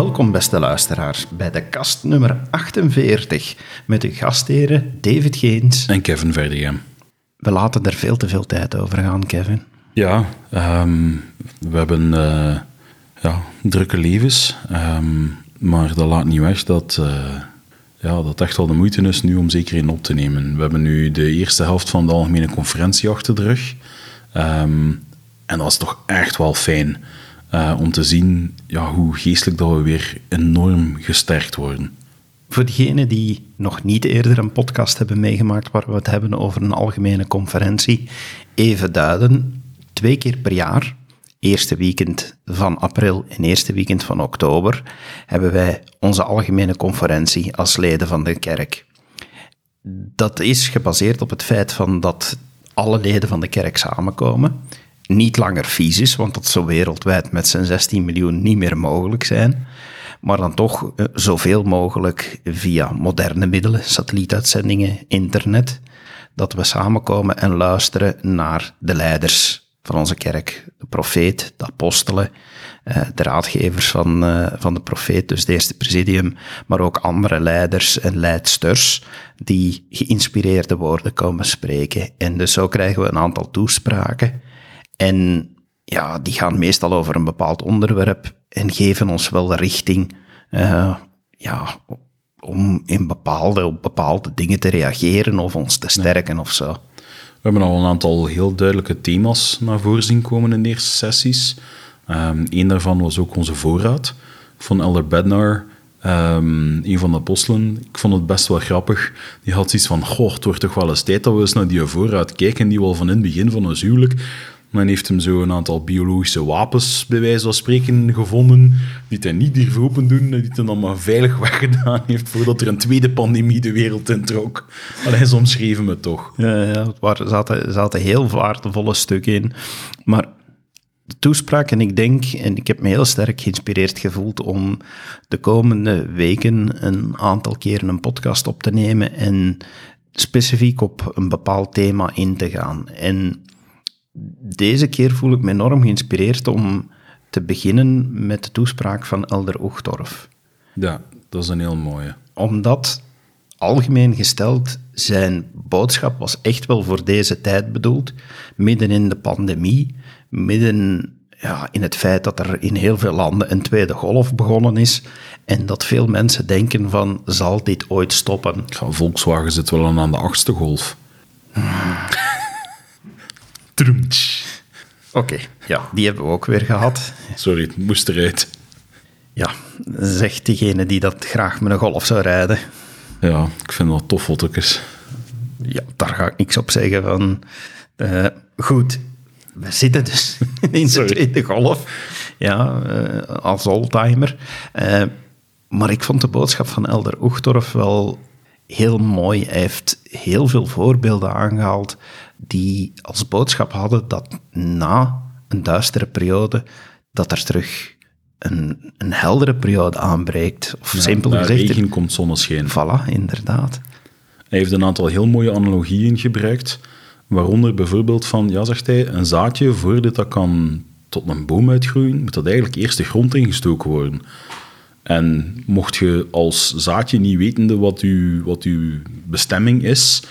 Welkom, beste luisteraars, bij de kast nummer 48 met uw gastheren David Geens. En Kevin Verdegem. We laten er veel te veel tijd over gaan, Kevin. Ja, ehm, we hebben eh, ja, drukke levens, ehm, maar dat laat niet weg dat, uh, ja, dat echt wel de moeite is nu om zeker in op te nemen. We hebben nu de eerste helft van de algemene conferentie achter de rug. Ehm, en dat is toch echt wel fijn. Uh, om te zien ja, hoe geestelijk dat we weer enorm gesterkt worden. Voor diegenen die nog niet eerder een podcast hebben meegemaakt waar we het hebben over een algemene conferentie, even duiden. Twee keer per jaar, eerste weekend van april en eerste weekend van oktober, hebben wij onze algemene conferentie als leden van de kerk. Dat is gebaseerd op het feit van dat alle leden van de kerk samenkomen niet langer fysisch, want dat zou wereldwijd met zijn 16 miljoen niet meer mogelijk zijn. Maar dan toch eh, zoveel mogelijk via moderne middelen, satellietuitzendingen, internet, dat we samenkomen en luisteren naar de leiders van onze kerk. De profeet, de apostelen, eh, de raadgevers van, eh, van de profeet, dus het eerste presidium, maar ook andere leiders en leidsters die geïnspireerde woorden komen spreken. En dus zo krijgen we een aantal toespraken en ja, die gaan meestal over een bepaald onderwerp en geven ons wel richting uh, ja, om in bepaalde, op bepaalde dingen te reageren of ons te sterken of zo. We hebben al een aantal heel duidelijke thema's naar voren zien komen in de eerste sessies. Um, een daarvan was ook onze voorraad van Elder Bednar, um, een van de apostelen. Ik vond het best wel grappig. Die had zoiets van, goh, het wordt toch wel eens tijd dat we eens naar die voorraad kijken die we al van in het begin van ons huwelijk men heeft hem zo een aantal biologische wapens, bij wijze van spreken, gevonden, die hij niet durft open doen, die hij dan maar veilig weggedaan heeft voordat er een tweede pandemie de wereld introk. Alleen ze omschreven me toch. Ja, ja er zaten, zaten heel waardevolle stukken in. Maar de toespraak, en ik denk, en ik heb me heel sterk geïnspireerd gevoeld om de komende weken een aantal keren een podcast op te nemen en specifiek op een bepaald thema in te gaan. En deze keer voel ik me enorm geïnspireerd om te beginnen met de toespraak van Elder Oegdorf. Ja, dat is een heel mooie. Omdat, algemeen gesteld, zijn boodschap was echt wel voor deze tijd bedoeld. Midden in de pandemie, midden ja, in het feit dat er in heel veel landen een tweede golf begonnen is en dat veel mensen denken van, zal dit ooit stoppen? Ja, Volkswagen zit wel aan de achtste golf. Oké, ja, die hebben we ook weer gehad. Sorry, het moest eruit. Ja, zegt diegene die dat graag met een golf zou rijden. Ja, ik vind dat tof foto's. Ja, daar ga ik niks op zeggen van... Uh, goed, we zitten dus in de tweede golf. Ja, uh, als oldtimer. Uh, maar ik vond de boodschap van Elder Oegdorf wel heel mooi. Hij heeft heel veel voorbeelden aangehaald die als boodschap hadden dat na een duistere periode, dat er terug een, een heldere periode aanbreekt. Of ja, simpel gezegd... regen komt zonneschijn. Voilà, inderdaad. Hij heeft een aantal heel mooie analogieën gebruikt, waaronder bijvoorbeeld van, ja, zegt hij, een zaadje, voordat dat kan tot een boom uitgroeien, moet dat eigenlijk eerst de grond ingestoken worden. En mocht je als zaadje niet wetende wat, u, wat uw bestemming is,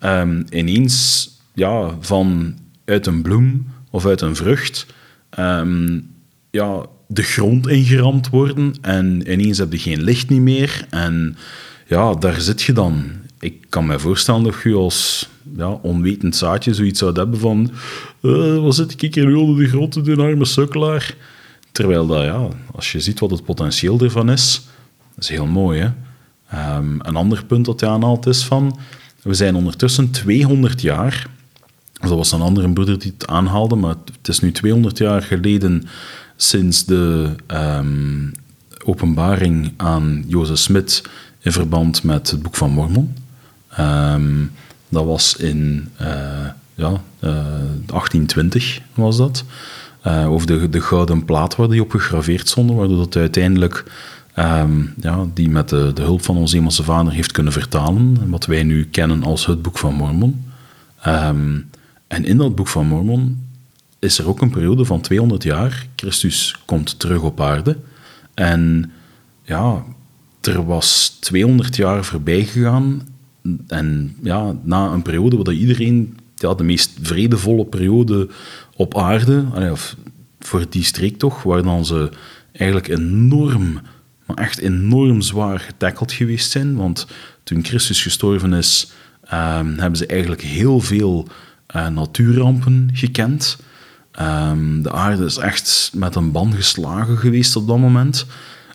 um, ineens ja, van uit een bloem of uit een vrucht ehm, ja, de grond ingeramd worden en ineens heb je geen licht niet meer. En ja, daar zit je dan. Ik kan me voorstellen dat je als ja, onwetend zaadje zoiets zou hebben van uh, wat zit ik hier nu onder de grond te doen, arme sukkelaar. Terwijl dat, ja, als je ziet wat het potentieel ervan is, is heel mooi. Hè? Um, een ander punt dat hij aanhaalt is van, we zijn ondertussen 200 jaar dat was een andere broeder die het aanhaalde, maar het is nu 200 jaar geleden sinds de um, openbaring aan Jozef Smit in verband met het Boek van Mormon. Um, dat was in uh, ja, uh, eh, 1820 was dat. Uh, over de, de gouden plaat waar die op gegraveerd stonden, waardoor dat uiteindelijk um, ja, die met de, de hulp van onze Hemelse Vader heeft kunnen vertalen, wat wij nu kennen als het Boek van Mormon. Um, en in dat boek van Mormon is er ook een periode van 200 jaar. Christus komt terug op aarde. En ja, er was 200 jaar voorbij gegaan. En ja, na een periode waar iedereen, ja, de meest vredevolle periode op aarde, of voor die streek toch, waar dan ze eigenlijk enorm, maar echt enorm zwaar getackeld geweest zijn. Want toen Christus gestorven is, ehm, hebben ze eigenlijk heel veel uh, natuurrampen gekend. Ehm, de aarde is echt met een ban geslagen geweest op dat moment.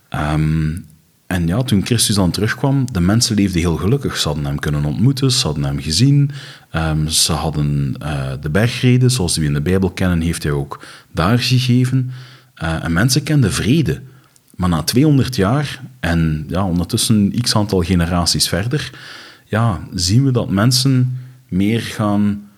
Ehm, en ja, toen Christus dan terugkwam, de mensen leefden heel gelukkig. Ze hadden hem kunnen ontmoeten, ze hadden hem gezien. Ehm, ze hadden uh, de bergreden, zoals we in de Bijbel kennen, heeft hij ook daar gegeven. Uh, en mensen kenden vrede. Maar na 200 jaar, en ja, ondertussen x aantal generaties verder, ja, zien we dat mensen meer gaan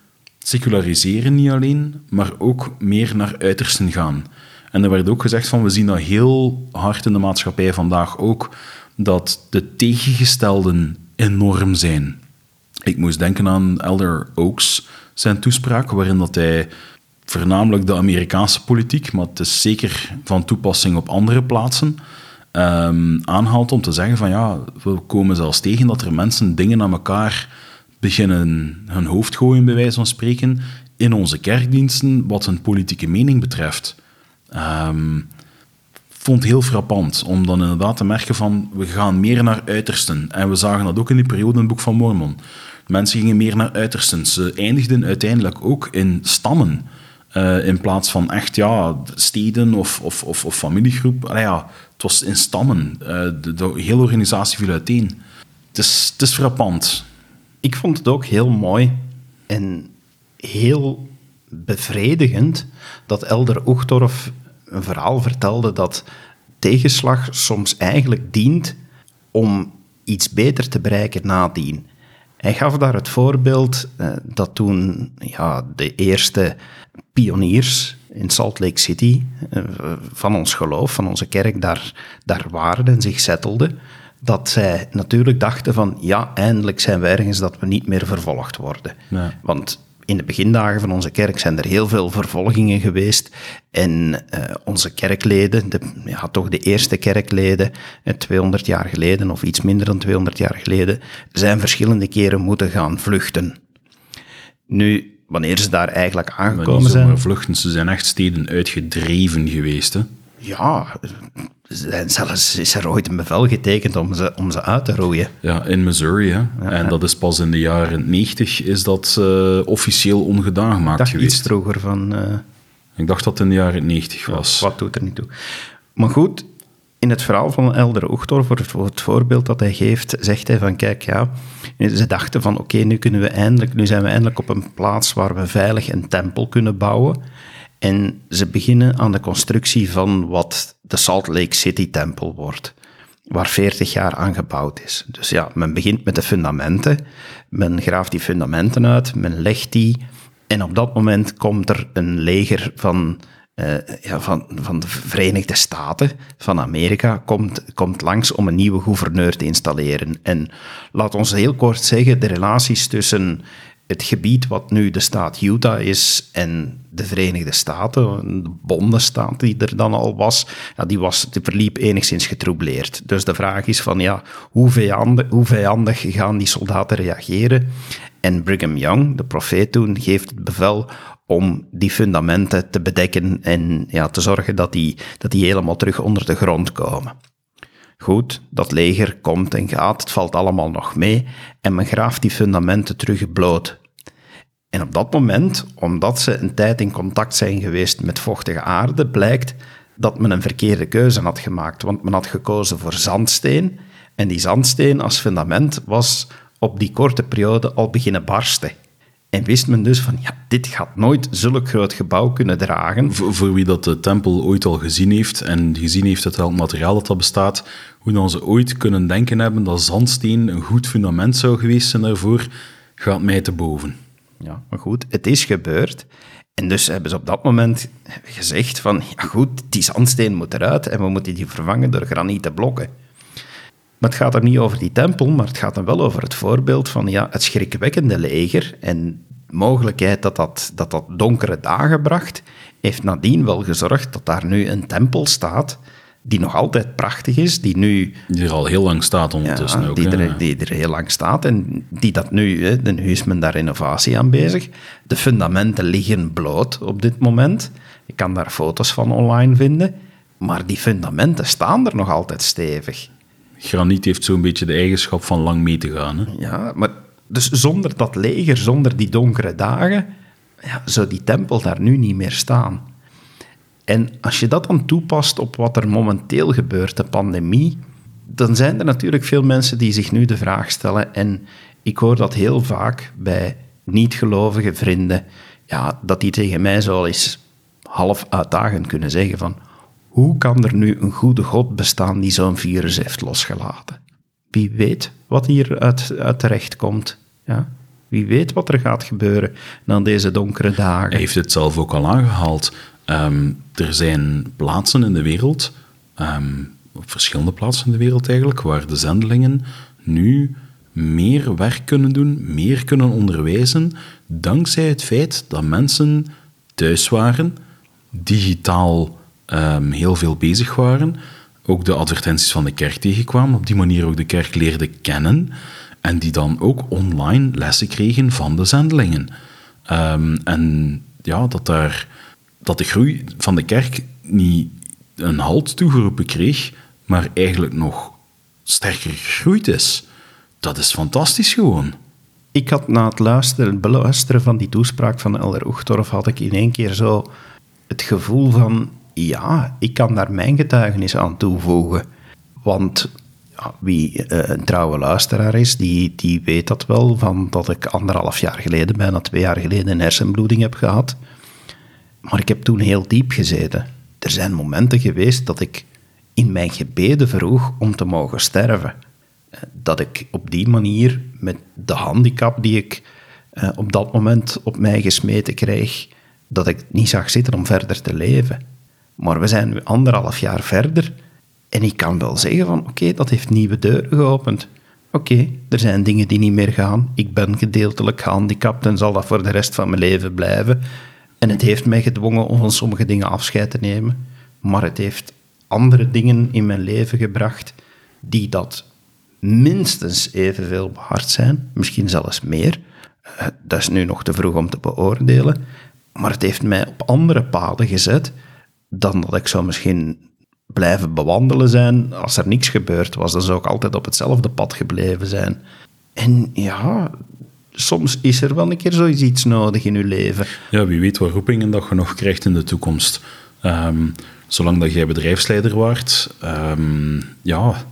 seculariseren, niet alleen, maar ook meer naar uitersten gaan. En er werd ook gezegd van, we zien dat heel hard in de maatschappij vandaag ook, dat de tegengestelden enorm zijn. Ik moest denken aan Elder Oaks, zijn toespraak, waarin dat hij voornamelijk de Amerikaanse politiek, maar het is zeker van toepassing op andere plaatsen, um, aanhaalt om te zeggen van ja, we komen zelfs tegen dat er mensen dingen aan elkaar beginnen hun hoofd gooien, bij wijze van spreken, in onze kerkdiensten wat hun politieke mening betreft. Um, vond heel frappant om dan inderdaad te merken van we gaan meer naar uitersten. En we zagen dat ook in die periode in het Boek van Mormon. Mensen gingen meer naar uitersten. Ze eindigden uiteindelijk ook in stammen. Uh, in plaats van echt ja, steden of, of, of, familiegroep. Ja, het was in stammen. Uh, de, de, hele organisatie viel uiteen. Het is, het is frappant. Ik vond het ook heel mooi en heel bevredigend dat Elder Oegtorf een verhaal vertelde dat tegenslag soms eigenlijk dient om iets beter te bereiken nadien. Hij gaf daar het voorbeeld eh, dat toen ja, de eerste pioniers in Salt Lake City eh, van ons geloof, van onze kerk, daar, daar waren en zich zettelden, dat zij natuurlijk dachten van ja, eindelijk zijn we ergens dat we niet meer vervolgd worden. Want in de begindagen van onze kerk zijn er heel veel vervolgingen geweest. En uh, onze kerkleden, de, ja, toch de eerste kerkleden, 200 eh, jaar geleden of iets minder dan 200 jaar geleden, zijn verschillende keren moeten gaan vluchten. Nu, wanneer ze daar eigenlijk aangekomen zijn... vluchten, ze zijn echt steden uitgedreven geweest, hè? Ja, zelfs is er ooit een bevel getekend om ze, om ze uit te roeien. Ja, in Missouri. Hè? en dat is pas in de jaren 90 is dat uh, officieel ongedaan gemaakt dacht geweest. iets vroeger van... Uh, ik dacht dat het in de jaren 90 was. wat doet er niet toe. Maar goed, in het verhaal van Elder Oegtor, voor het voorbeeld dat hij geeft, zegt hij van kijk, ja, ze dachten van oké, nu kunnen we eindelijk, nu zijn we eindelijk op een plaats waar we veilig een tempel kunnen bouwen. En ze beginnen aan de constructie van wat de Salt Lake City Tempel wordt, waar 40 jaar aan gebouwd is. Dus ja, men begint met de fundamenten, men graaft die fundamenten uit, men legt die, en op dat moment komt er een leger van, uh, ja, van, van de Verenigde Staten, van Amerika, komt, komt langs om een nieuwe gouverneur te installeren. En laat ons heel kort zeggen, de relaties tussen het gebied wat nu de staat Utah is en de Verenigde Staten, de bondenstaat die er dan al was, ja, die, was, die verliep enigszins getroubleerd. Dus de vraag is van, ja, hoe vijandig, hoe gaan die soldaten reageren? En Brigham Young, de profeet toen, geeft het bevel om die fundamenten te bedekken en ja, te zorgen dat die, dat die helemaal terug onder de grond komen. Goed, dat leger komt en gaat, het valt allemaal nog mee en men graaft die fundamenten terug bloot. En op dat moment, omdat ze een tijd in contact zijn geweest met vochtige aarde, blijkt dat men een verkeerde keuze had gemaakt. Want men had gekozen voor zandsteen. En die zandsteen als fundament was op die korte periode al beginnen barsten. En wist men dus van, ja, dit gaat nooit zulk groot gebouw kunnen dragen. Voor, voor, wie dat de tempel ooit al gezien heeft en gezien heeft het welk materiaal dat, dat bestaat, hoe dan ze ooit kunnen denken hebben dat zandsteen een goed fundament zou geweest zijn daarvoor, gaat mij te boven. Ja, maar goed, het is gebeurd. En dus hebben ze op dat moment gezegd van, ja goed, die zandsteen moet eruit en we moeten die vervangen door granieten blokken. Maar het gaat er niet over die tempel, maar het gaat dan wel over het voorbeeld van ja, het schrikwekkende leger en de mogelijkheid dat dat, dat dat donkere dagen bracht, heeft nadien wel gezorgd dat daar nu een tempel staat die nog altijd prachtig is, die nu... Die er al heel lang staat ondertussen Ja, ook. die, er, die er heel lang staat en die dat nu, hè, nu is men daar renovatie aan bezig. De fundamenten liggen bloot op dit moment. Ik kan daar foto's van online vinden, maar die fundamenten staan er nog altijd stevig. Graniet heeft zo'n beetje de eigenschap van lang mee te gaan. Hè. Ja, maar dus zonder dat leger, zonder die donkere dagen, ja, zou die tempel daar nu niet meer staan. En als je dat dan toepast op wat er momenteel gebeurt, de pandemie, dan zijn er natuurlijk veel mensen die zich nu de vraag stellen, en ik hoor dat heel vaak bij niet-gelovige vrienden, ja, dat die tegen mij zo eens half uitdagend kunnen zeggen van, hoe kan er nu een goede God bestaan die zo'n virus heeft losgelaten? Wie weet wat hier uit, uit terecht komt. Ja? Wie weet wat er gaat gebeuren na deze donkere dagen. Hij heeft het zelf ook al aangehaald. Ehm, er zijn plaatsen in de wereld, ehm, op verschillende plaatsen in de wereld eigenlijk, waar de zendelingen nu meer werk kunnen doen, meer kunnen onderwijzen, dankzij het feit dat mensen thuis waren, digitaal ehm, heel veel bezig waren, ook de advertenties van de kerk tegenkwamen, op die manier ook de kerk leerden kennen en die dan ook online lessen kregen van de zendelingen. Ehm, en ja, dat, daar, dat de groei van de kerk niet een halt toegeroepen kreeg, maar eigenlijk nog sterker gegroeid is. Dat is fantastisch gewoon. Ik had na het luisteren, beluisteren van die toespraak van Elder Oegtorf, had ik in één keer zo het gevoel van, ja, ik kan daar mijn getuigenis aan toevoegen. Want wie eh, een trouwe luisteraar is, die, die weet dat wel, van dat ik anderhalf jaar geleden, bijna twee jaar geleden, een hersenbloeding heb gehad. Maar ik heb toen heel diep gezeten. Er zijn momenten geweest dat ik in mijn gebeden vroeg om te mogen sterven. Eh, Dat ik op die manier, met de handicap die ik eh, op dat moment op mij gesmeten kreeg, dat ik niet zag zitten om verder te leven. Maar we zijn nu anderhalf jaar verder en ik kan wel zeggen van oké, dat heeft nieuwe deuren geopend. Oké, er zijn dingen die niet meer gaan. Ik ben gedeeltelijk gehandicapt en zal dat voor de rest van mijn leven blijven. En het heeft mij gedwongen om van sommige dingen afscheid te nemen. Maar het heeft andere dingen in mijn leven gebracht die dat minstens evenveel waard zijn. Misschien zelfs meer. Eh, Dat is nu nog te vroeg om te beoordelen. Maar het heeft mij op andere paden gezet dan dat ik zou misschien blijven bewandelen zijn. Als er niks gebeurd was, dan zou ik altijd op hetzelfde pad gebleven zijn. En ja, soms is er wel een keer zoiets iets nodig in uw leven. Ja, wie weet wat roepingen dat je nog krijgt in de toekomst. Ehm, zolang dat jij bedrijfsleider waart, ehm, ja,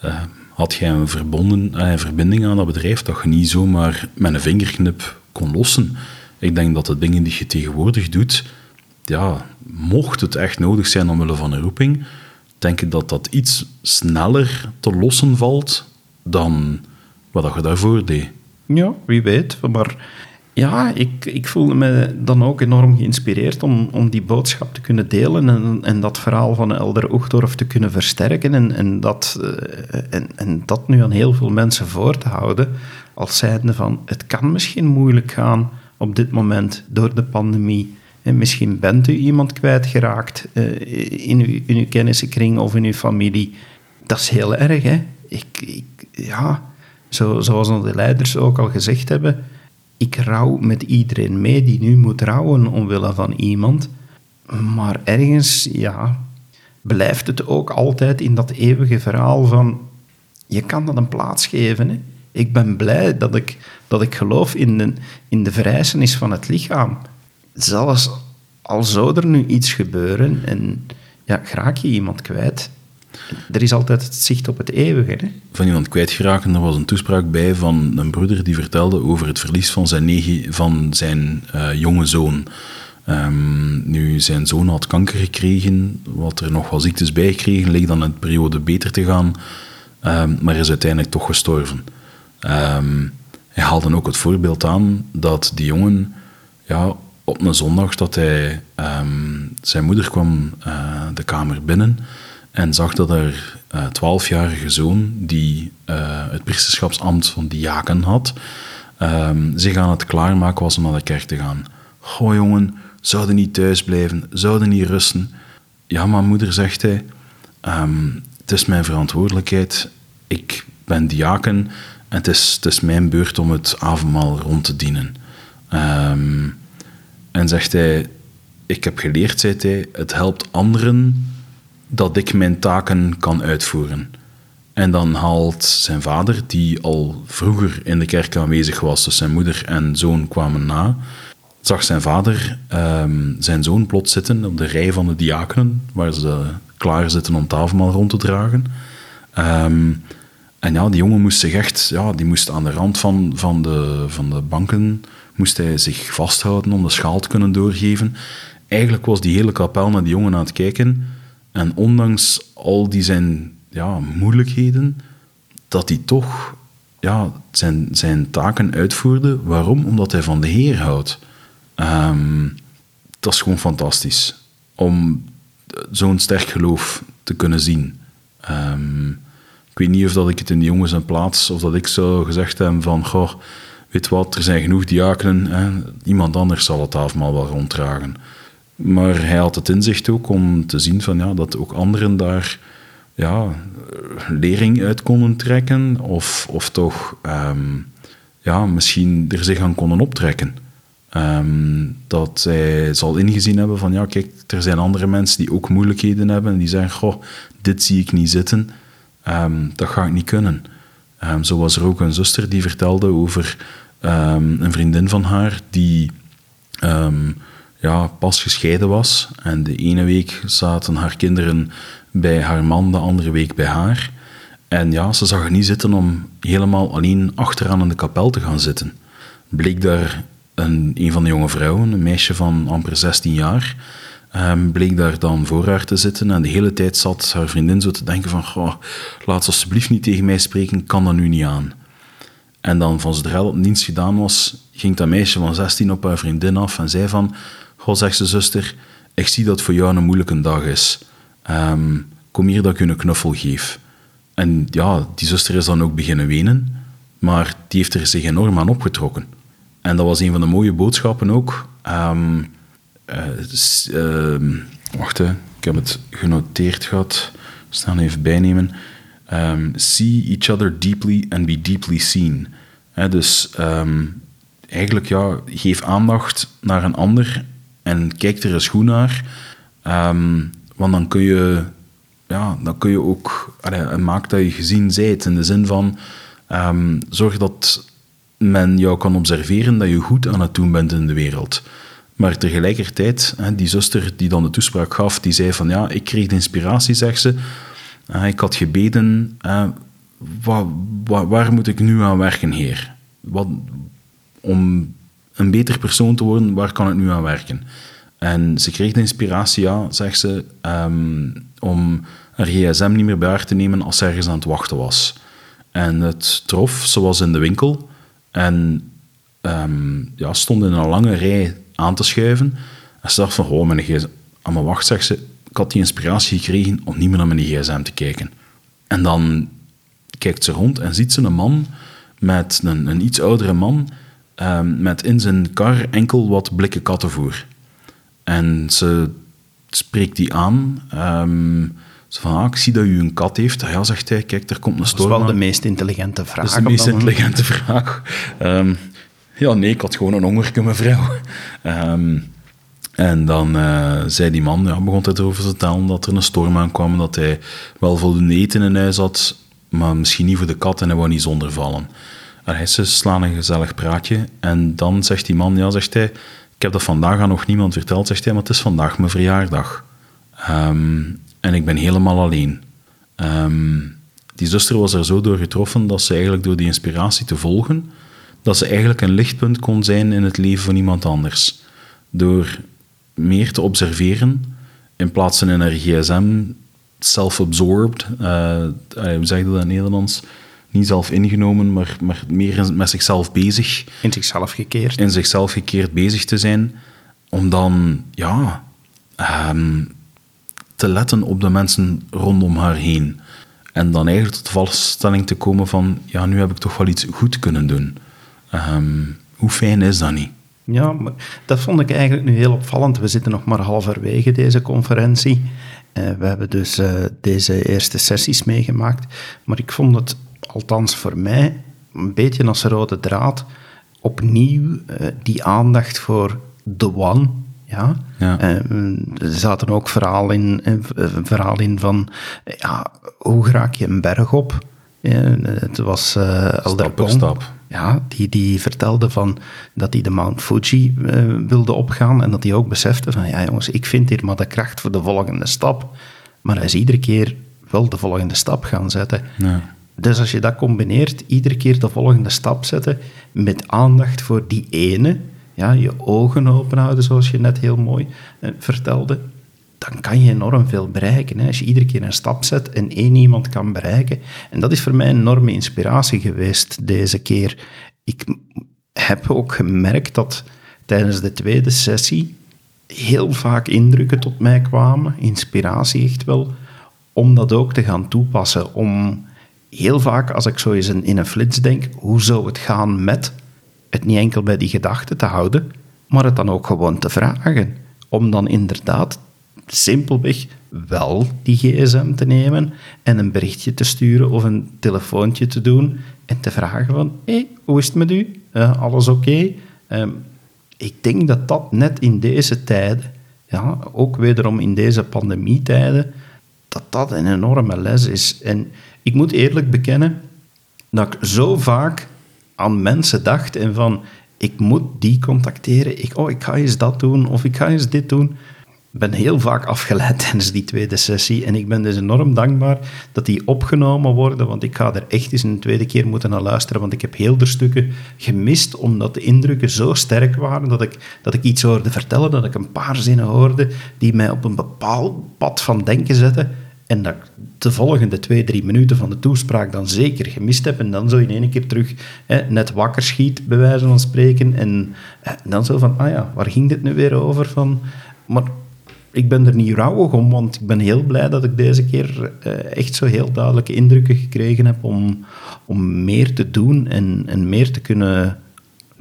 eh, had jij een, verbonden, eh, een verbinding aan dat bedrijf dat je niet zomaar met een vingerknip kon lossen. Ik denk dat de dingen die je tegenwoordig doet, ja, mocht het echt nodig zijn omwille van een roeping, denk ik dat dat iets sneller te lossen valt dan wat je daarvoor deed. Ja, wie weet. Maar ja, ik, ik voelde me dan ook enorm geïnspireerd om, om die boodschap te kunnen delen en, en dat verhaal van Elder Oegdorf te kunnen versterken en, en, dat, eh, en, en dat nu aan heel veel mensen voor te houden als zijnde van het kan misschien moeilijk gaan op dit moment door de pandemie. En misschien bent u iemand kwijtgeraakt eh, in, uw, in uw of in uw familie. Dat is heel erg, hè? Ik, ik, ja, zo, zoals de leiders ook al gezegd hebben, ik rouw met iedereen mee die nu moet rouwen omwille van iemand. Maar ergens, ja, blijft het ook altijd in dat eeuwige verhaal van, je kan dat een plaats geven. Ik ben blij dat ik, dat ik geloof in de, in de verrijzenis van het lichaam. Zelfs al zou er nu iets gebeuren en ja, raak je iemand kwijt, er is altijd het zicht op het eeuwige. Hè? van iemand kwijtgeraken. Er was een toespraak bij van een broeder die vertelde over het verlies van zijn, negen, van zijn eh, jonge zoon. Ehm, nu, zijn zoon had kanker gekregen, wat er nog wel ziektes bij gekregen, leek dan de periode beter te gaan, Ehm, maar is uiteindelijk toch gestorven. Ehm, hij haalde ook het voorbeeld aan dat die jongen ja, op een zondag dat hij, ehm, zijn moeder kwam eh, de kamer binnen en zag dat haar eh, twaalfjarige zoon, die eh, het priesterschapsambt van diaken had, ehm, zich aan het klaarmaken was om naar de kerk te gaan. Goh jongen, zouden niet thuis blijven, zouden niet rusten. Ja, maar moeder, zegt hij, ehm, het is mijn verantwoordelijkheid. Ik ben diaken en het is, het is mijn beurt om het avondmaal rond te dienen. Ehm, en zegt hij, ik heb geleerd, zei hij, het helpt anderen dat ik mijn taken kan uitvoeren. En dan haalt zijn vader, die al vroeger in de kerk aanwezig was, dus zijn moeder en zoon kwamen na, zag zijn vader ehm, zijn zoon plots zitten op de rij van de diakenen, waar ze klaar zitten om tafelmaal rond te dragen. Ehm, en ja, die jongen moest zich echt, ja, die moest aan de rand van, van, de, van de banken, moest hij zich vasthouden om de schaal te kunnen doorgeven. Eigenlijk was die hele kapel naar die jongen aan het kijken. En ondanks al die zijn ja, moeilijkheden, dat hij toch ja, zijn, zijn taken uitvoerde. Waarom? Omdat hij van de Heer houdt. Ehm, dat is gewoon fantastisch. Om zo'n sterk geloof te kunnen zien. Ehm, ik weet niet of dat ik het in die jongens en plaats, of dat ik zou gezegd heb van, goh, weet wat, er zijn genoeg diakenen, hè, iemand anders zal het avondmaal wel ronddragen. Maar hij had het inzicht ook om te zien van, ja, dat ook anderen daar ja, lering uit konden trekken, of, of toch ehm, ja, misschien er zich aan konden optrekken. Ehm, dat zij zal ingezien hebben van, ja, kijk, er zijn andere mensen die ook moeilijkheden hebben en die zeggen, goh, dit zie ik niet zitten, ehm, dat ga ik niet kunnen. Zo was er ook een zuster die vertelde over een vriendin van haar die ja, pas gescheiden was. En de ene week zaten haar kinderen bij haar man, de andere week bij haar. En ja, ze zag er niet zitten om helemaal alleen achteraan in de kapel te gaan zitten. Bleek daar een, een van de jonge vrouwen, een meisje van amper 16 jaar, um, bleek daar dan voor haar te zitten. En de hele tijd zat haar vriendin zo te denken van, goh, laat ze alsjeblieft niet tegen mij spreken, kan dat nu niet aan. En dan van zodra dat dienst gedaan was, ging dat meisje van 16 op haar vriendin af en zei van, goh, zegt ze zuster, ik zie dat het voor jou een moeilijke dag is. Ehm, kom hier dat ik je een knuffel geef. En ja, die zuster is dan ook beginnen wenen, maar die heeft er zich enorm aan opgetrokken. En dat was een van de mooie boodschappen ook. Um, uh, wacht, hè. ik heb het genoteerd gehad. Staan even bijnemen. Um, see each other deeply and be deeply seen. dus eigenlijk, ja, geef aandacht naar een ander en kijk er eens goed naar. want dan kun je, ja, dan kun je ook, allee, maak dat je gezien zijt. In de zin van, zorg dat men jou kan observeren dat je goed aan het doen bent in de wereld. Maar tegelijkertijd, die zuster die dan de toespraak gaf, die zei van ja, ik kreeg de inspiratie, zegt ze. Ik had gebeden, waar, moet ik nu aan werken, Heer? Om een beter persoon te worden, waar kan ik nu aan werken? En ze kreeg de inspiratie, ja, zegt ze, ehm, om haar gsm niet meer bij haar te nemen als ze ergens aan het wachten was. En het trof, ze was in de winkel en um, ja, stond in een lange rij aan te schuiven. En ze dacht van, oh, mijn gsm... Ah, maar wacht, zegt ze, ik had die inspiratie gekregen om niet meer naar mijn gsm te kijken. En dan kijkt ze rond en ziet ze een man met een, een iets oudere man um, met in zijn kar enkel wat blikken kattenvoer. En ze spreekt die aan. Um, zo van, ah, ik zie dat u een kat heeft. Ja, zegt hij, kijk, er komt een storm Dat is wel de meest intelligente vraag. Dat is de meest intelligente vraag. Um, ja, nee, ik had gewoon een hongerke mevrouw. Um, en dan uh, zei die man, ja, begon hij erover te vertellen dat er een storm aankwam, dat hij wel voldoende eten in huis had, maar misschien niet voor de kat en hij wou niet zonder vallen. En ze slaan een gezellig praatje en dan zegt die man, ja, zegt hij, ik heb dat vandaag aan nog niemand verteld, zegt hij, maar het is vandaag mijn verjaardag. Um, en ik ben helemaal alleen. Um, die zuster was er zo door getroffen dat ze eigenlijk door die inspiratie te volgen, dat ze eigenlijk een lichtpunt kon zijn in het leven van iemand anders. Door meer te observeren, in plaats van in haar gsm, self-absorbed, uh, hoe zeg je dat in het Nederlands? Niet zelf ingenomen, maar, maar meer met zichzelf bezig. In zichzelf gekeerd. In zichzelf gekeerd bezig te zijn, om dan, ja, um, te letten op de mensen rondom haar heen. En dan eigenlijk tot de vaststelling te komen van, ja, nu heb ik toch wel iets goed kunnen doen. Um, hoe fijn is dat niet? Ja, maar dat vond ik eigenlijk nu heel opvallend. We zitten nog maar halverwege deze conferentie. Uh, we hebben dus uh, deze eerste sessies meegemaakt. Maar ik vond het, althans voor mij, een beetje als rode draad, opnieuw uh, die aandacht voor the one. Ja? Ja. er zaten ook verhaal in, een verhaal in van ja, hoe raak je een berg op? het was uh, stap stap. Ja, die, die vertelde van dat hij de Mount Fuji uh, wilde opgaan en dat hij ook besefte van, ja jongens, ik vind hier maar de kracht voor de volgende stap. Maar hij is iedere keer wel de volgende stap gaan zetten. Ja. Dus als je dat combineert, iedere keer de volgende stap zetten met aandacht voor die ene, ja, je ogen open houden, zoals je net heel mooi uh, vertelde, dan kan je enorm veel bereiken. Hè. Als je iedere keer een stap zet en één iemand kan bereiken. En dat is voor mij een enorme inspiratie geweest deze keer. Ik heb ook gemerkt dat tijdens de tweede sessie heel vaak indrukken tot mij kwamen, inspiratie echt wel, om dat ook te gaan toepassen. Om heel vaak, als ik zo eens in een flits denk, hoe zou het gaan met het niet enkel bij die gedachten te houden, maar het dan ook gewoon te vragen. Om dan inderdaad simpelweg wel die gsm te nemen en een berichtje te sturen of een telefoontje te doen en te vragen van, hé, hey, hoe is het met u? Uh, alles oké? Um, ik denk dat dat net in deze tijden, ja, ook wederom in deze pandemietijden, dat dat een enorme les is. En ik moet eerlijk bekennen dat ik zo vaak aan mensen dacht en van, ik moet die contacteren, ik, oh, ik ga eens dat doen of ik ga eens dit doen ben heel vaak afgeleid tijdens die tweede sessie. En ik ben dus enorm dankbaar dat die opgenomen worden, want ik ga er echt eens een tweede keer moeten naar luisteren, want ik heb heel de stukken gemist, omdat de indrukken zo sterk waren dat ik, dat ik iets hoorde vertellen, dat ik een paar zinnen hoorde die mij op een bepaald pad van denken zetten. En dat ik de volgende twee, drie minuten van de toespraak dan zeker gemist heb. En dan zo in één keer terug hè, net wakker schiet, bij wijze van spreken. En, en dan zo van, ah ja, waar ging dit nu weer over? Van, maar ik ben er niet rouwig om, want ik ben heel blij dat ik deze keer uh, echt zo heel duidelijke indrukken gekregen heb om, om meer te doen en, en meer te kunnen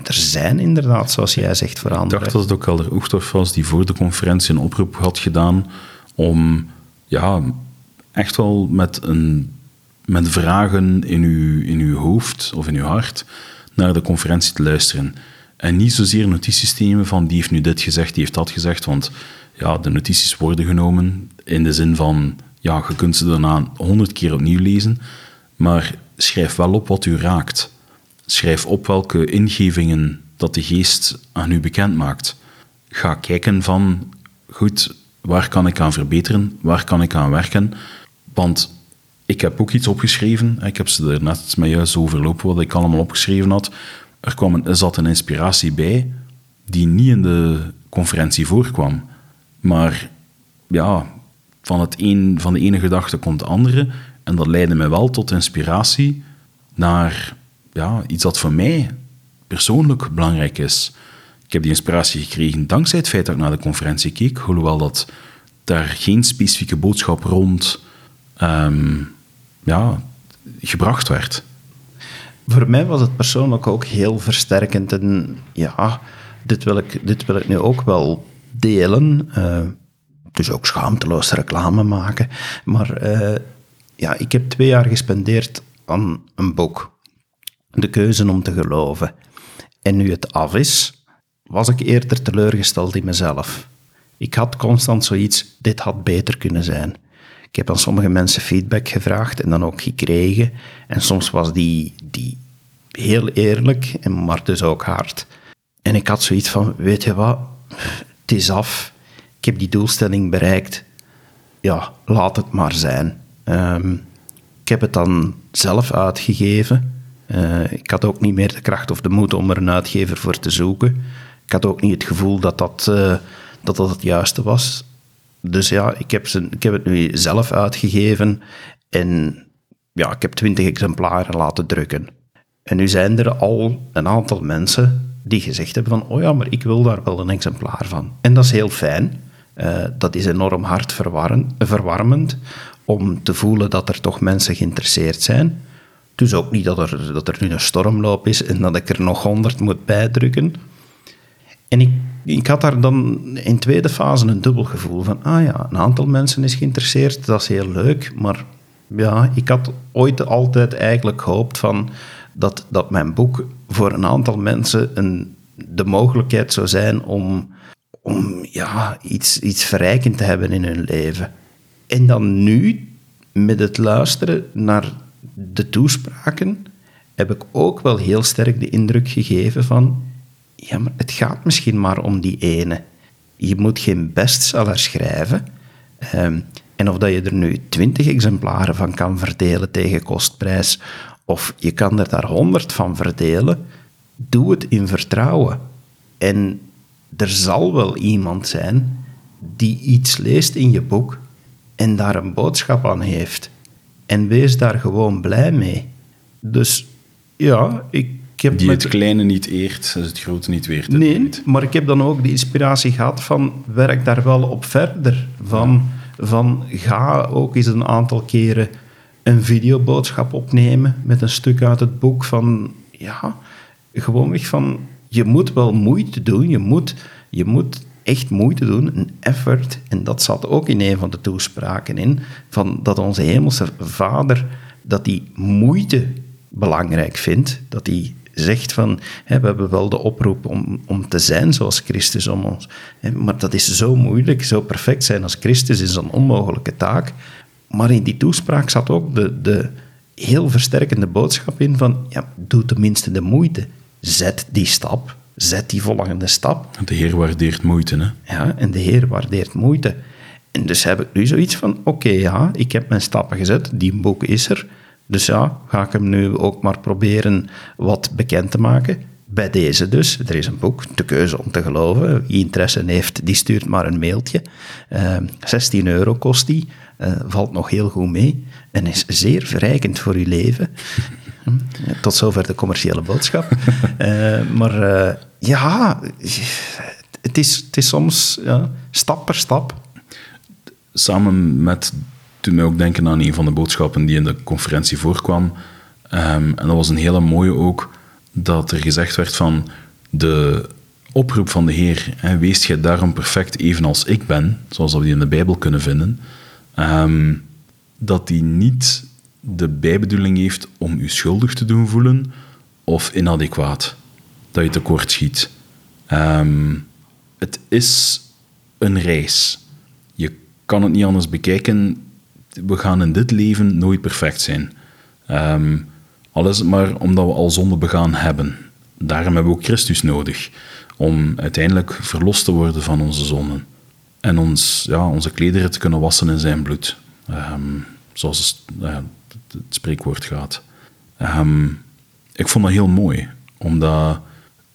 er zijn, inderdaad, zoals jij zegt, voor anderen. Ik dacht dat het ook al de Oegtof was die voor de conferentie een oproep had gedaan om ja, echt wel met, een, met vragen in uw, in uw hoofd of in uw hart naar de conferentie te luisteren. En niet zozeer notitiesystemen van die heeft nu dit gezegd, die heeft dat gezegd, want ja, de notities worden genomen in de zin van, ja, je kunt ze daarna honderd keer opnieuw lezen, maar schrijf wel op wat u raakt. Schrijf op welke ingevingen dat de geest aan u bekend maakt. Ga kijken van, goed, waar kan ik aan verbeteren? Waar kan ik aan werken? Want ik heb ook iets opgeschreven. Ik heb ze er net met juist overlopen wat ik allemaal opgeschreven had. Er, kwam een, er zat een inspiratie bij die niet in de conferentie voorkwam. Maar ja, van, het een, van de ene gedachte komt de andere. En dat leidde me wel tot inspiratie naar ja, iets dat voor mij persoonlijk belangrijk is. Ik heb die inspiratie gekregen dankzij het feit dat ik naar de conferentie keek, hoewel dat daar geen specifieke boodschap rond um, ja, gebracht werd. Voor mij was het persoonlijk ook heel versterkend. En ja, dit wil ik, dit wil ik nu ook wel delen. Uh, dus ook schaamteloos reclame maken. Maar uh, ja, ik heb twee jaar gespendeerd aan een boek. De keuze om te geloven. En nu het af is, was ik eerder teleurgesteld in mezelf. Ik had constant zoiets, dit had beter kunnen zijn. Ik heb aan sommige mensen feedback gevraagd en dan ook gekregen. En soms was die, die heel eerlijk, maar dus ook hard. En ik had zoiets van, weet je wat, het is af. Ik heb die doelstelling bereikt. Ja, laat het maar zijn. Um, ik heb het dan zelf uitgegeven. Uh, ik had ook niet meer de kracht of de moed om er een uitgever voor te zoeken. Ik had ook niet het gevoel dat dat, uh, dat, dat het juiste was. Dus ja, ik heb, ze, ik heb het nu zelf uitgegeven en ja, ik heb twintig exemplaren laten drukken. En nu zijn er al een aantal mensen die gezegd hebben van, oh ja, maar ik wil daar wel een exemplaar van. En dat is heel fijn. Uh, dat is enorm hard verwarmend om te voelen dat er toch mensen geïnteresseerd zijn. Dus ook niet dat er, dat er nu een stormloop is en dat ik er nog honderd moet bijdrukken. En ik, ik had daar dan in tweede fase een dubbel gevoel van, ah ja, een aantal mensen is geïnteresseerd, dat is heel leuk, maar ja, ik had ooit altijd eigenlijk gehoopt van dat, dat mijn boek voor een aantal mensen een, de mogelijkheid zou zijn om, om ja, iets, iets verrijkend te hebben in hun leven. En dan nu, met het luisteren naar de toespraken, heb ik ook wel heel sterk de indruk gegeven van, ja, maar het gaat misschien maar om die ene. Je moet geen bestseller schrijven. Ehm, en of dat je er nu twintig exemplaren van kan verdelen tegen kostprijs, of je kan er daar honderd van verdelen, doe het in vertrouwen. En er zal wel iemand zijn die iets leest in je boek en daar een boodschap aan heeft. En wees daar gewoon blij mee. Dus ja, ik heb... Die met- het kleine niet eert, is het grote niet weer. Nee, maar ik heb dan ook de inspiratie gehad van werk daar wel op verder. Van, van ga ook eens een aantal keren een videoboodschap opnemen met een stuk uit het boek van ja, gewoonweg van je moet wel moeite doen, je moet, je moet echt moeite doen, een effort. En dat zat ook in een van de toespraken in, van dat onze hemelse vader, dat die moeite belangrijk vindt, dat hij zegt van, hè, we hebben wel de oproep om, om te zijn zoals Christus om ons, hè, maar dat is zo moeilijk, zo perfect zijn als Christus is een onmogelijke taak. Maar in die toespraak zat ook de, de heel versterkende boodschap in van, ja, doe tenminste de moeite. Zet die stap, zet die volgende stap. De Heer waardeert moeite, hè? Ja, en de Heer waardeert moeite. En dus heb ik nu zoiets van, oké, ja, ik heb mijn stappen gezet, die boek is er. Dus ja, ga ik hem nu ook maar proberen wat bekend te maken. Bij deze dus, er is een boek, De Keuze om te geloven. Wie interesse heeft, die stuurt maar een mailtje. Eh, 16 euro kost die, Eh, valt nog heel goed mee en is zeer verrijkend voor uw leven. Tot zover de commerciële boodschap. Eh, maar eh, ja, het is, het is soms ja, stap per stap. samen met, toen mij ook denken aan een van de boodschappen die in de conferentie voorkwam. Ehm, en dat was een hele mooie ook, dat er gezegd werd van de oproep van de Heer, hè, wees jij daarom perfect evenals ik ben, zoals we die in de Bijbel kunnen vinden, ehm, dat die niet de bijbedoeling heeft om u schuldig te doen voelen of inadequaat, dat je tekort schiet. Ehm, het is een reis. Je kan het niet anders bekijken. We gaan in dit leven nooit perfect zijn. Ehm, al is het maar omdat we al zonde begaan hebben. Daarom hebben we ook Christus nodig. Om uiteindelijk verlost te worden van onze zonden. En ons, ja, onze klederen te kunnen wassen in zijn bloed. Ehm, zoals het, ja, het- spreekwoord gaat. Ehm, ik vond dat heel mooi. Omdat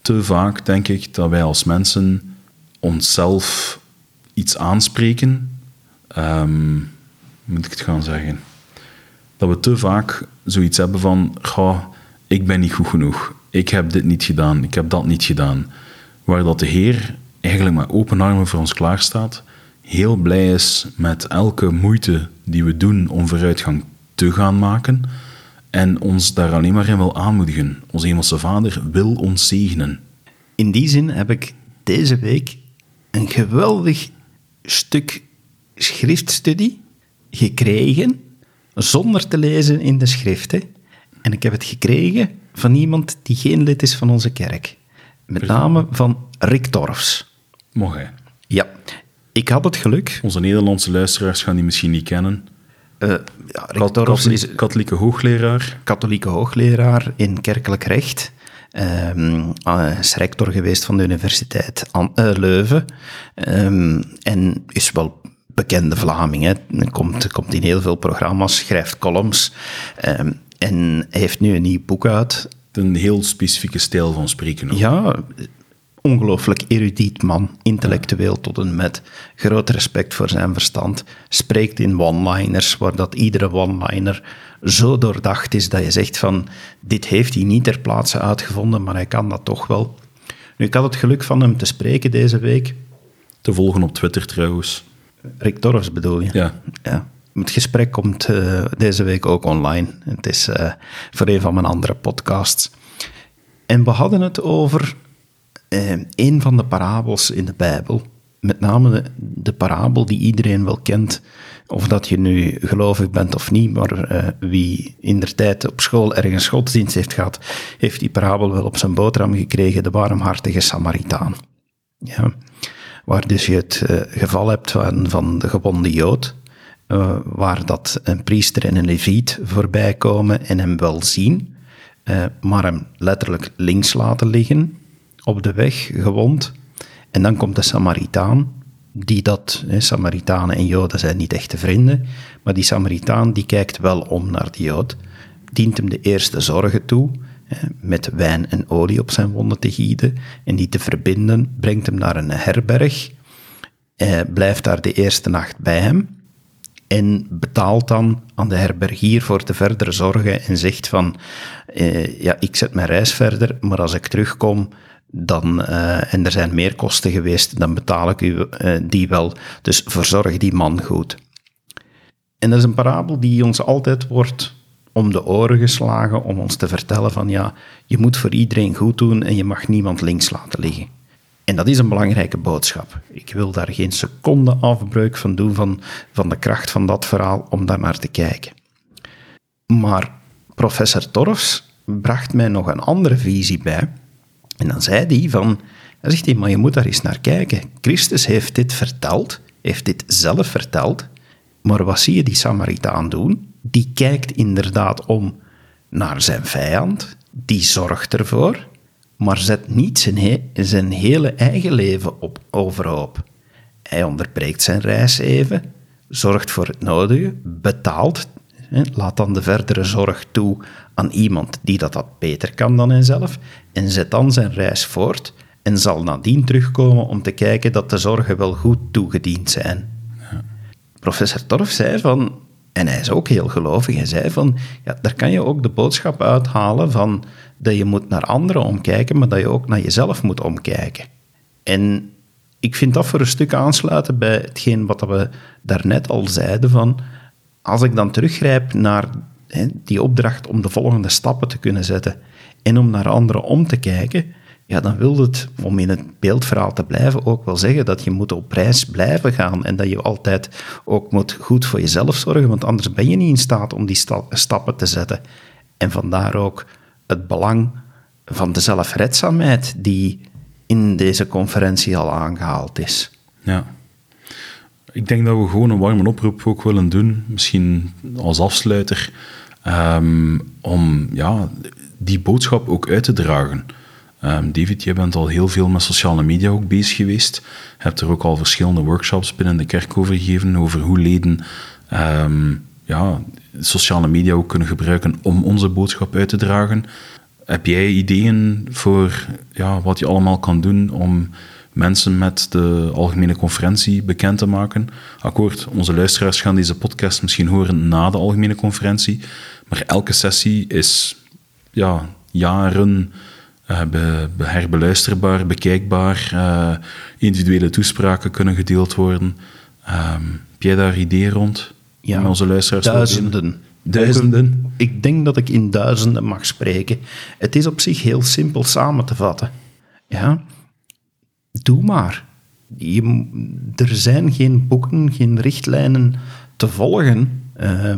te vaak denk ik dat wij als mensen onszelf iets aanspreken. hoe moet ik het gaan zeggen? Dat we te vaak zoiets hebben van: "Goh, ik ben niet goed genoeg. Ik heb dit niet gedaan. Ik heb dat niet gedaan. Waar dat de Heer eigenlijk met open armen voor ons klaarstaat. Heel blij is met elke moeite die we doen om vooruitgang te gaan maken. En ons daar alleen maar in wil aanmoedigen. Onze Hemelse Vader wil ons zegenen. In die zin heb ik deze week een geweldig stuk schriftstudie gekregen, zonder te lezen in de schriften. En ik heb het gekregen van iemand die geen lid is van onze kerk. Met name van Rick Torfs. Mocht hij. Ja, ik had het geluk. Onze Nederlandse luisteraars gaan die misschien niet kennen. eh, ja, Rick Kat- katholiek- is katholieke hoogleraar. katholieke hoogleraar in kerkelijk recht. Eh, is rector geweest van de Universiteit An- eh, Leuven. Ehm, en is wel bekende Vlaming. Hè. Komt, komt in heel veel programma's, schrijft columns. Ehm, en heeft nu een nieuw boek uit. Een heel specifieke stijl van spreken. ook. Ja, ongelooflijk erudiet man, intellectueel tot en met, groot respect voor zijn verstand, spreekt in one-liners, waar dat iedere one-liner zo doordacht is dat je zegt van, dit heeft hij niet ter plaatse uitgevonden, maar hij kan dat toch wel. Nu, ik had het geluk van hem te spreken deze week. Te volgen op Twitter trouwens. Rick Torres bedoel je? Ja. ja. Het gesprek komt eh, deze week ook online. Het is eh, voor een van mijn andere podcasts. En we hadden het over eh, een van de parabels in de Bijbel, met name de, de parabel die iedereen wel kent, of dat je nu gelovig bent of niet, maar wie in der tijd op school ergens godsdienst heeft gehad, heeft die parabel wel op zijn boterham gekregen, de warmhartige Samaritaan. Ja. Waar dus je het eh, geval hebt van, van de gewonde Jood, eh, waar dat een priester en een leviet voorbij komen en hem wel zien, eh, maar hem letterlijk links laten liggen op de weg, gewond. En dan komt de Samaritaan, die dat, Samaritanen en Joden zijn niet echte vrienden, maar die Samaritaan die kijkt wel om naar die Jood, dient hem de eerste zorgen toe, met wijn en olie op zijn wonden te gieten en die te verbinden, brengt hem naar een herberg, eh, blijft daar de eerste nacht bij hem en betaalt dan aan de herbergier voor de verdere zorgen en zegt van, eh, ja, ik zet mijn reis verder, maar als ik terugkom, dan, eh, en er zijn meer kosten geweest, dan betaal ik u eh, die wel. Dus verzorg die man goed. En dat is een parabel die ons altijd wordt om de oren geslagen om ons te vertellen van ja, je moet voor iedereen goed doen en je mag niemand links laten liggen. En dat is een belangrijke boodschap. Ik wil daar geen seconde afbreuk van doen van, van de kracht van dat verhaal om daar naar te kijken. Maar professor Torfs bracht mij nog een andere visie bij. En dan zei hij van, dan zegt hij, maar je moet daar eens naar kijken. Christus heeft dit verteld, heeft dit zelf verteld, maar wat zie je die Samaritaan doen? Die kijkt inderdaad om naar zijn vijand, die zorgt ervoor, maar zet niet zijn, he zijn hele eigen leven op overhoop. Hij onderbreekt zijn reis even, zorgt voor het nodige, betaalt, laat dan de verdere zorg toe aan iemand die dat, dat beter kan dan hijzelf, en zet dan zijn reis voort en zal nadien terugkomen om te kijken dat de zorgen wel goed toegediend zijn. Professor Torf zei van, en hij is ook heel gelovig, hij zei van, ja, daar kan je ook de boodschap uithalen van dat je moet naar anderen omkijken, maar dat je ook naar jezelf moet omkijken. En ik vind dat voor een stuk aansluiten bij hetgeen wat we daarnet al zeiden van, als ik dan teruggrijp naar hè, die opdracht om de volgende stappen te kunnen zetten en om naar anderen om te kijken, ja, dan wil het, om in het beeldverhaal te blijven, ook wel zeggen dat je moet op reis blijven gaan en dat je altijd ook moet goed voor jezelf zorgen, want anders ben je niet in staat om die sta stappen te zetten. En vandaar ook het belang van de zelfredzaamheid die in deze conferentie al aangehaald is. Ja. Ik denk dat we gewoon een warme oproep ook willen doen, misschien als afsluiter, um, om ja, die boodschap ook uit te dragen. Um, David, jij bent al heel veel met sociale media ook bezig geweest. Je hebt er ook al verschillende workshops binnen de kerk over gegeven, over hoe leden um, ja, sociale media ook kunnen gebruiken om onze boodschap uit te dragen. Heb jij ideeën voor ja, wat je allemaal kan doen om mensen met de algemene conferentie bekend te maken? Akkoord, onze luisteraars gaan deze podcast misschien horen na de algemene conferentie, maar elke sessie is ja, jaren uh, be, be herbeluisterbaar, bekijkbaar. Uh, individuele toespraken kunnen gedeeld worden. Um, heb jij daar ideeën rond? Ja, onze luisteraars duizenden. Duizenden? Ik denk dat ik in duizenden mag spreken. Het is op zich heel simpel samen te vatten. Ja, doe maar. Je, er zijn geen boeken, geen richtlijnen te volgen. Uh,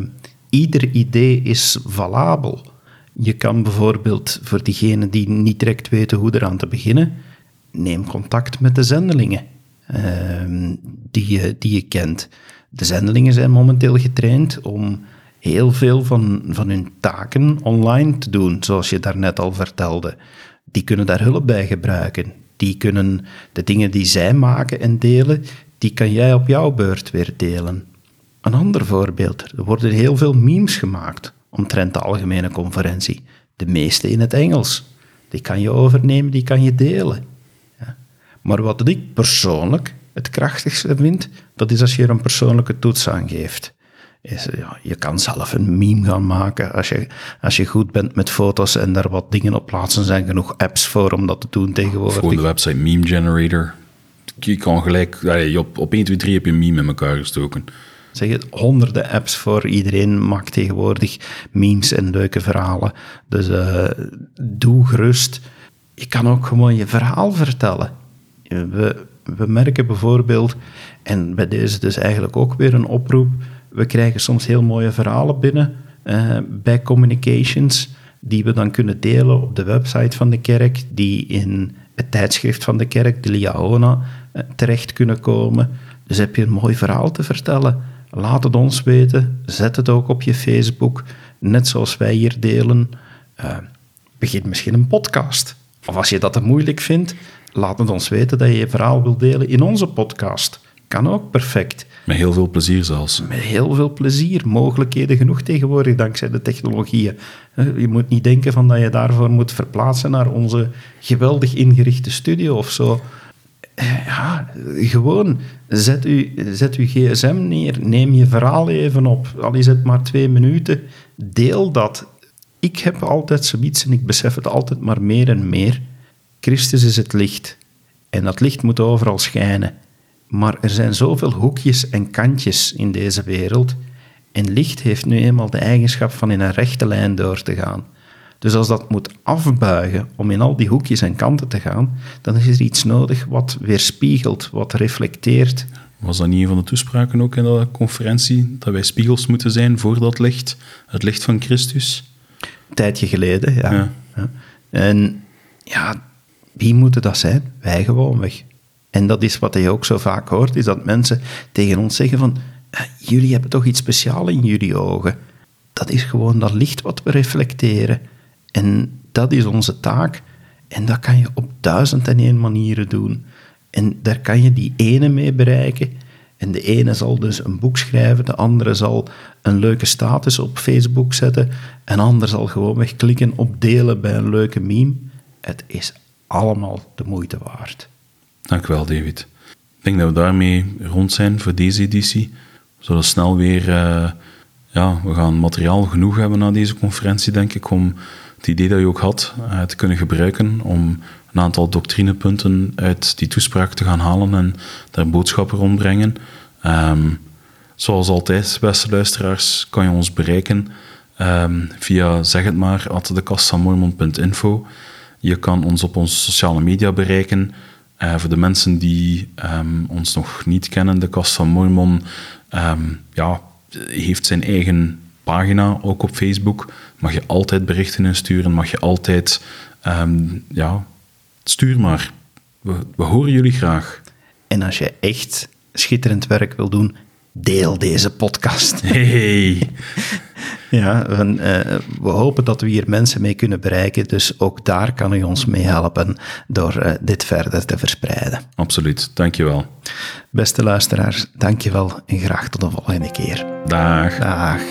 ieder idee is valabel. Je kan bijvoorbeeld, voor diegenen die niet direct weten hoe eraan te beginnen, neem contact met de zendelingen uh, die, je, die je kent. De zendelingen zijn momenteel getraind om heel veel van, van hun taken online te doen, zoals je daarnet al vertelde. Die kunnen daar hulp bij gebruiken. Die kunnen de dingen die zij maken en delen, die kan jij op jouw beurt weer delen. Een ander voorbeeld, er worden heel veel memes gemaakt omtrent de algemene conferentie. De meeste in het Engels. Die kan je overnemen, die kan je delen. Ja. Maar wat ik persoonlijk het krachtigste vind, dat is als je er een persoonlijke toets aan geeft. Is, ja, je kan zelf een meme gaan maken als je, als je goed bent met foto's en daar wat dingen op plaatsen. zijn genoeg apps voor om dat te doen tegenwoordig. Voor de website Meme Generator. Je kan gelijk, op, op 1, 2, 3 heb je een meme in elkaar gestoken zeg het, honderden apps voor iedereen maakt tegenwoordig memes en leuke verhalen. Dus uh, doe gerust. je kan ook gewoon je verhaal vertellen. We, we merken bijvoorbeeld, en bij deze dus eigenlijk ook weer een oproep, we krijgen soms heel mooie verhalen binnen uh, bij communications, die we dan kunnen delen op de website van de kerk, die in het tijdschrift van de kerk, de Liaona, uh, terecht kunnen komen. Dus heb je een mooi verhaal te vertellen, laat het ons weten, zet het ook op je Facebook, net zoals wij hier delen. Uh, begin misschien een podcast. Of als je dat te moeilijk vindt, laat het ons weten dat je je verhaal wilt delen in onze podcast. Kan ook perfect. Met heel veel plezier zelfs. Met heel veel plezier. Mogelijkheden genoeg tegenwoordig dankzij de technologieën. Je moet niet denken van dat je daarvoor moet verplaatsen naar onze geweldig ingerichte studio of zo. Ja, gewoon zet, u, zet uw gsm neer, neem je verhaal even op, al is het maar twee minuten, deel dat. Ik heb altijd zoiets en ik besef het altijd maar meer en meer. Christus is het licht en dat licht moet overal schijnen. Maar er zijn zoveel hoekjes en kantjes in deze wereld en licht heeft nu eenmaal de eigenschap van in een rechte lijn door te gaan. Dus als dat moet afbuigen om in al die hoekjes en kanten te gaan, dan is er iets nodig wat weerspiegelt, wat reflecteert. Was dat niet een van de toespraken ook in de conferentie, dat wij spiegels moeten zijn voor dat licht, het licht van Christus? Een tijdje geleden, ja. ja. En ja, wie moeten dat zijn? Wij gewoonweg. En dat is wat je ook zo vaak hoort, is dat mensen tegen ons zeggen van, jullie hebben toch iets speciaals in jullie ogen. Dat is gewoon dat licht wat we reflecteren. En dat is onze taak. En dat kan je op duizend en één manieren doen. En daar kan je die ene mee bereiken. En de ene zal dus een boek schrijven, de andere zal een leuke status op Facebook zetten, en ander zal gewoon wegklikken op delen bij een leuke meme. Het is allemaal de moeite waard. Dank u wel, David. Ik denk dat we daarmee rond zijn voor deze editie. We zullen snel weer... Uh, ja, we gaan materiaal genoeg hebben na deze conferentie, denk ik, om het idee dat je ook had uh, te kunnen gebruiken om een aantal doctrinepunten uit die toespraak te gaan halen en daar boodschappen rondbrengen. Um, zoals altijd, beste luisteraars, kan je ons bereiken um, via zeg het maar at de Je kan ons op onze sociale media bereiken. Uh, voor de mensen die um, ons nog niet kennen, de Kast van ja, heeft zijn eigen pagina, ook op Facebook. Mag je altijd berichten insturen, mag je altijd... Um, ja, stuur maar. We, we horen jullie graag. En als je echt schitterend werk wil doen, deel deze podcast. Hey. ja, we, uh, we, hopen dat we hier mensen mee kunnen bereiken, dus ook daar kan u ons mee helpen door uh, dit verder te verspreiden. Absoluut, dankjewel. Beste luisteraars, dankjewel en graag tot de volgende keer. Dag. Dag.